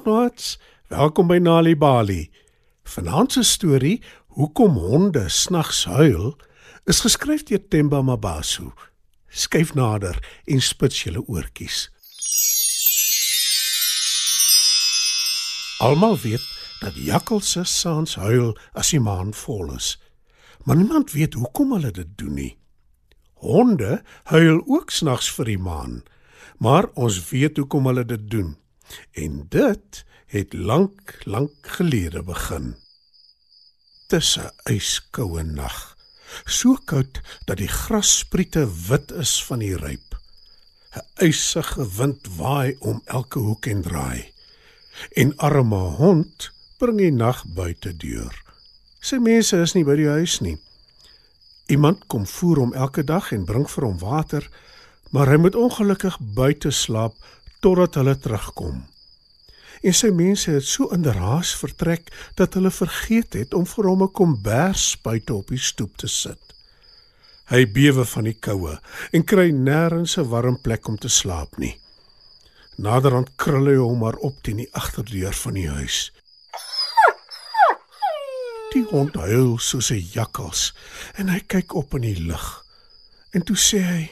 Goeienaand, maats. Welkom by Nali Bali. Vanaand se storie, Hoekom honde snags huil, is geskryf deur Themba Mabaso. Skyf nader en spits julle oortjies. Almal weet dat jakkalse saans huil as die maan vol is. Maar niemand weet hoekom hulle dit doen nie. Honde huil ook snags vir die maan, maar ons weet hoekom hulle dit doen. En dit het lank, lank gelede begin. Dis 'n yskoue nag. So koud dat die grasspriete wit is van die ryp. 'n Ysige wind waai om elke hoek en draai. En arme hond bring die nag buite deur. Sy mense is nie by die huis nie. Iemand kom voer hom elke dag en bring vir hom water, maar hy moet ongelukkig buite slaap totdat hulle terugkom. En sy mense het so inderhaas vertrek dat hulle vergeet het om vir hom 'n kombers buite op die stoep te sit. Hy bewe van die koue en kry nêrens 'n warm plek om te slaap nie. Naderhand krul hy hom maar op teen die agterdeur van die huis. Die hond huil soos 'n jakkals en hy kyk op in die lug. En toe sê hy: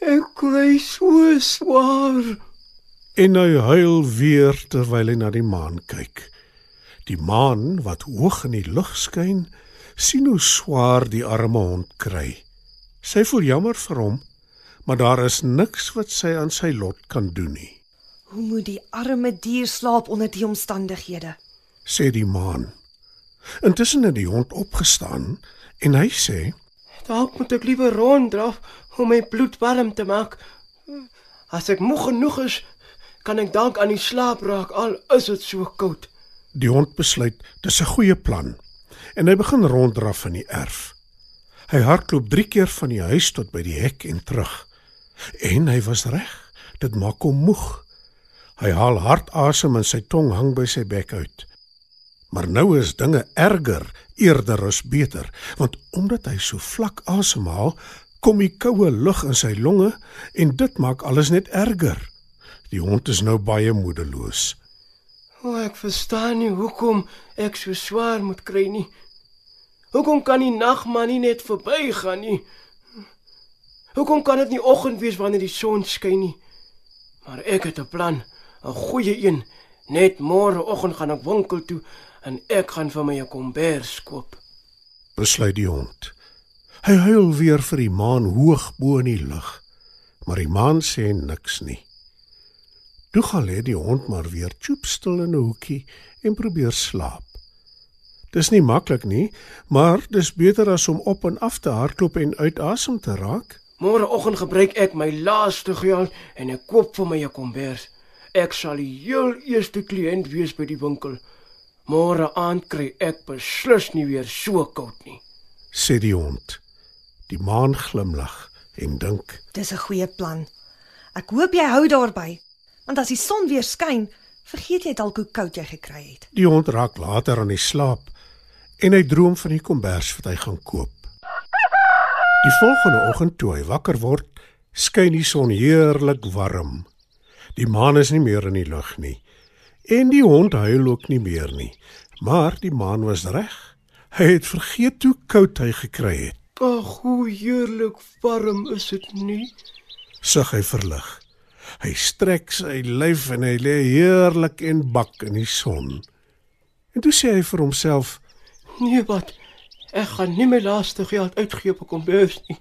"Ek kry so swaar." En hy huil weer terwyl hy na die maan kyk. Die maan wat hoog in die lug skyn, sien hoe swaar die arme hond kry. Sy voel jammer vir hom, maar daar is niks wat sy aan sy lot kan doen nie. Hoe moet die arme dier slaap onder die omstandighede? sê die maan. Intussen het die hond opgestaan en hy sê: "Dalk moet ek liewer ronddraf om my bloed warm te maak. As ek moeg genoeg is, kan ek dalk aan die slaap raak al is dit so koud. Die hond besluit dis 'n goeie plan en hy begin ronddraf in die erf. Hy hardloop 3 keer van die huis tot by die hek en terug. En hy was reg, dit maak hom moeg. Hy haal hard asem en sy tong hang by sy bek uit. Maar nou is dinge erger eerder as beter, want omdat hy so vlak asemhaal, kom die koue lug in sy longe en dit maak alles net erger. Die hond is nou baie moedeloos. O, ek verstaan nie hoekom ek so swaar moet kry nie. Hoekom kan die nag maar nie net verbygaan nie? Hoekom kan dit nie oggend wees wanneer die son skyn nie? Maar ek het 'n plan, 'n goeie een. Net môre oggend gaan ek winkel toe en ek gaan vir my 'n kombers koop. Besluit die hond. Hy huil weer vir die maan hoog bo in die lug, maar die maan sê niks nie. Toe gaan lê die hond maar weer choopstil in 'n hoekie en probeer slaap. Dis nie maklik nie, maar dis beter as om op en af te hardloop en uit asem te raak. Môreoggend gebruik ek my laaste geld en ek koop vir my 'n kombers. Ek sal die heel eerste kliënt wees by die winkel. Môre aand kry ek beslis nie weer so koud nie, sê die hond. Die maan glimlag en dink: "Dis 'n goeie plan. Ek hoop jy hou daarby." Want as die son weer skyn, vergeet jy dalk hoe koud jy gekry het. Die hond raak later aan die slaap en hy droom van die kombers wat hy gaan koop. Die volgende oggend toe hy wakker word, skyn die son heerlik warm. Die maan is nie meer in die lug nie en die hond huil ook nie meer nie, maar die maan was reg. Hy het vergeet hoe koud hy gekry het. Ag, hoe heerlik warm is dit nie? Sug hy verlig. Hy strek sy lyf en hy lê heerlik en bak in die son. En toe sê hy vir homself: "Nee, wat? Ek gaan nie my laaste geld uitgee op 'n kombers nie.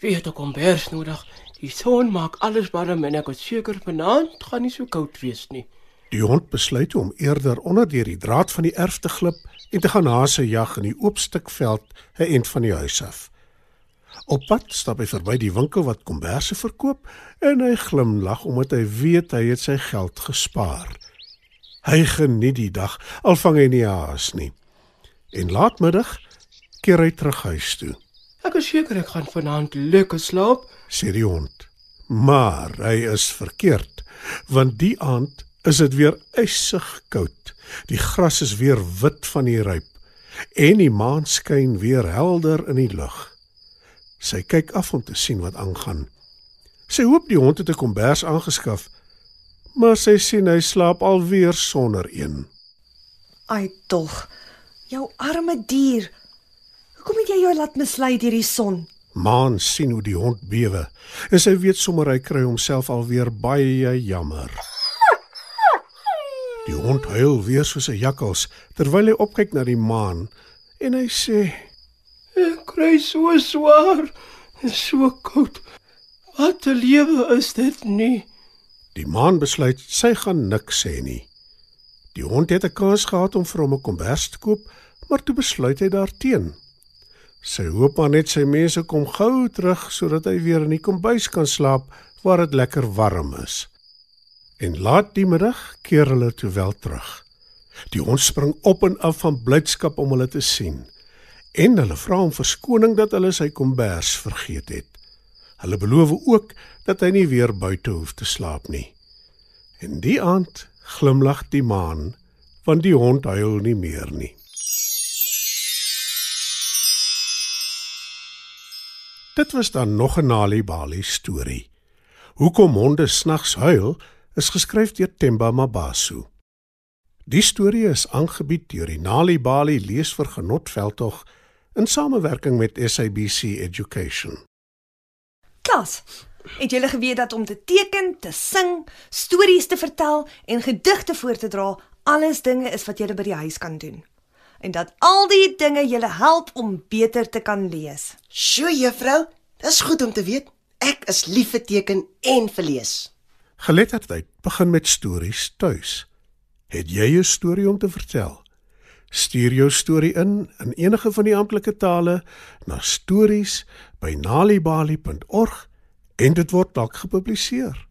Wie het 'n kombers nodig? Die son maak alles warm en ek is seker vanaand gaan nie so koud wees nie." Die hond besluit om eerder onder deur die draad van die erf te glip en te gaan hase jag in die oop stuk veld 'n end van die huis af. Op pad stap hy verby die winkel wat komberse verkoop en hy glimlag omdat hy weet hy het sy geld gespaar. Hy geniet die dag al vang hy nie haas nie. En laatmiddag keer hy terug huis toe. Ek is seker ek gaan vanaand lekker slaap, sê die hond. Maar hy is verkeerd, want die aand is dit weer ysig koud. Die gras is weer wit van die ryp en die maan skyn weer helder in die lug. Sy kyk af om te sien wat aangaan. Sy hoop die hond het 'n kombers aangeskaf, maar sy sien hy slaap alweer sonder een. Ai tog. Jou arme dier. Hoekom het jy jou laat mislei deur die son? Maan sien hoe die hond bewe en sy weet sommer hy kry homself alweer baie jammer. Die hond huil weer soos 'n jakkals terwyl hy opkyk na die maan en hy sê: kry so swaar en so koud. Wat 'n lewe is dit nie? Die maan besluit sy gaan niks sê nie. Die hond het 'n kans gehad om vir hom 'n kombers te koop, maar toe besluit hy daarteen. Sy hoop maar net sy mense kom gou terug sodat hy weer in die kombuis kan slaap waar dit lekker warm is. En laat die middag keer hulle toe wel terug. Die hond spring op en af van blydskap om hulle te sien. En hulle vra hom verskoning dat hulle sy kombers vergeet het. Hulle beloof ook dat hy nie weer buite hoef te slaap nie. En die aand glimlag die maan, want die hond huil nie meer nie. Dit was dan nog 'n Nali Bali storie. Hoekom honde snags huil is geskryf deur Themba Mabaso. Die storie is aangebied deur die Nali Bali leesvergenot veldtog in samewerking met SABC Education. Klas. Het julle geweet dat om te teken, te sing, stories te vertel en gedigte voor te dra, alles dinge is wat julle by die huis kan doen? En dat al die dinge julle help om beter te kan lees. Sjoe, juffrou, dis goed om te weet. Ek is lief vir teken en vir lees. Geletterdheid begin met stories tuis. Het jy 'n storie om te vertel? Stuur jou storie in in enige van die amptelike tale na stories@nalibali.org en dit word dalk gepubliseer.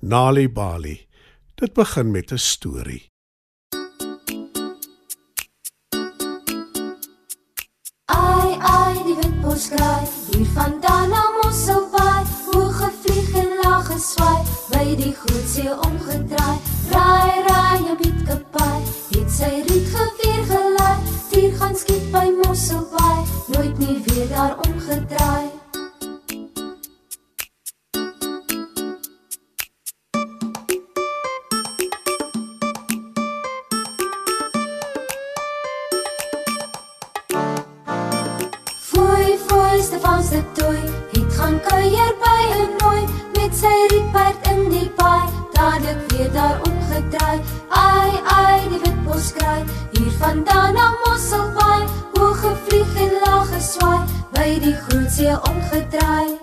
Nalibali. Dit begin met 'n storie. Ai ai die windbos kraai hier vandaan na Mosselbaai hoe gevlieg en lag geswaai by die groot see omgedraai raai raai jou bietkapai het sy riet gevier Stefan se toe het gaan kuier by 'n nooi met sy rietperd in die paai dadelik weer daar omgedraai. Ai ai die witbos kraai hier vandaan na Mosselbaai hoog gevlieg en laag geswaai by die groot see omgedraai.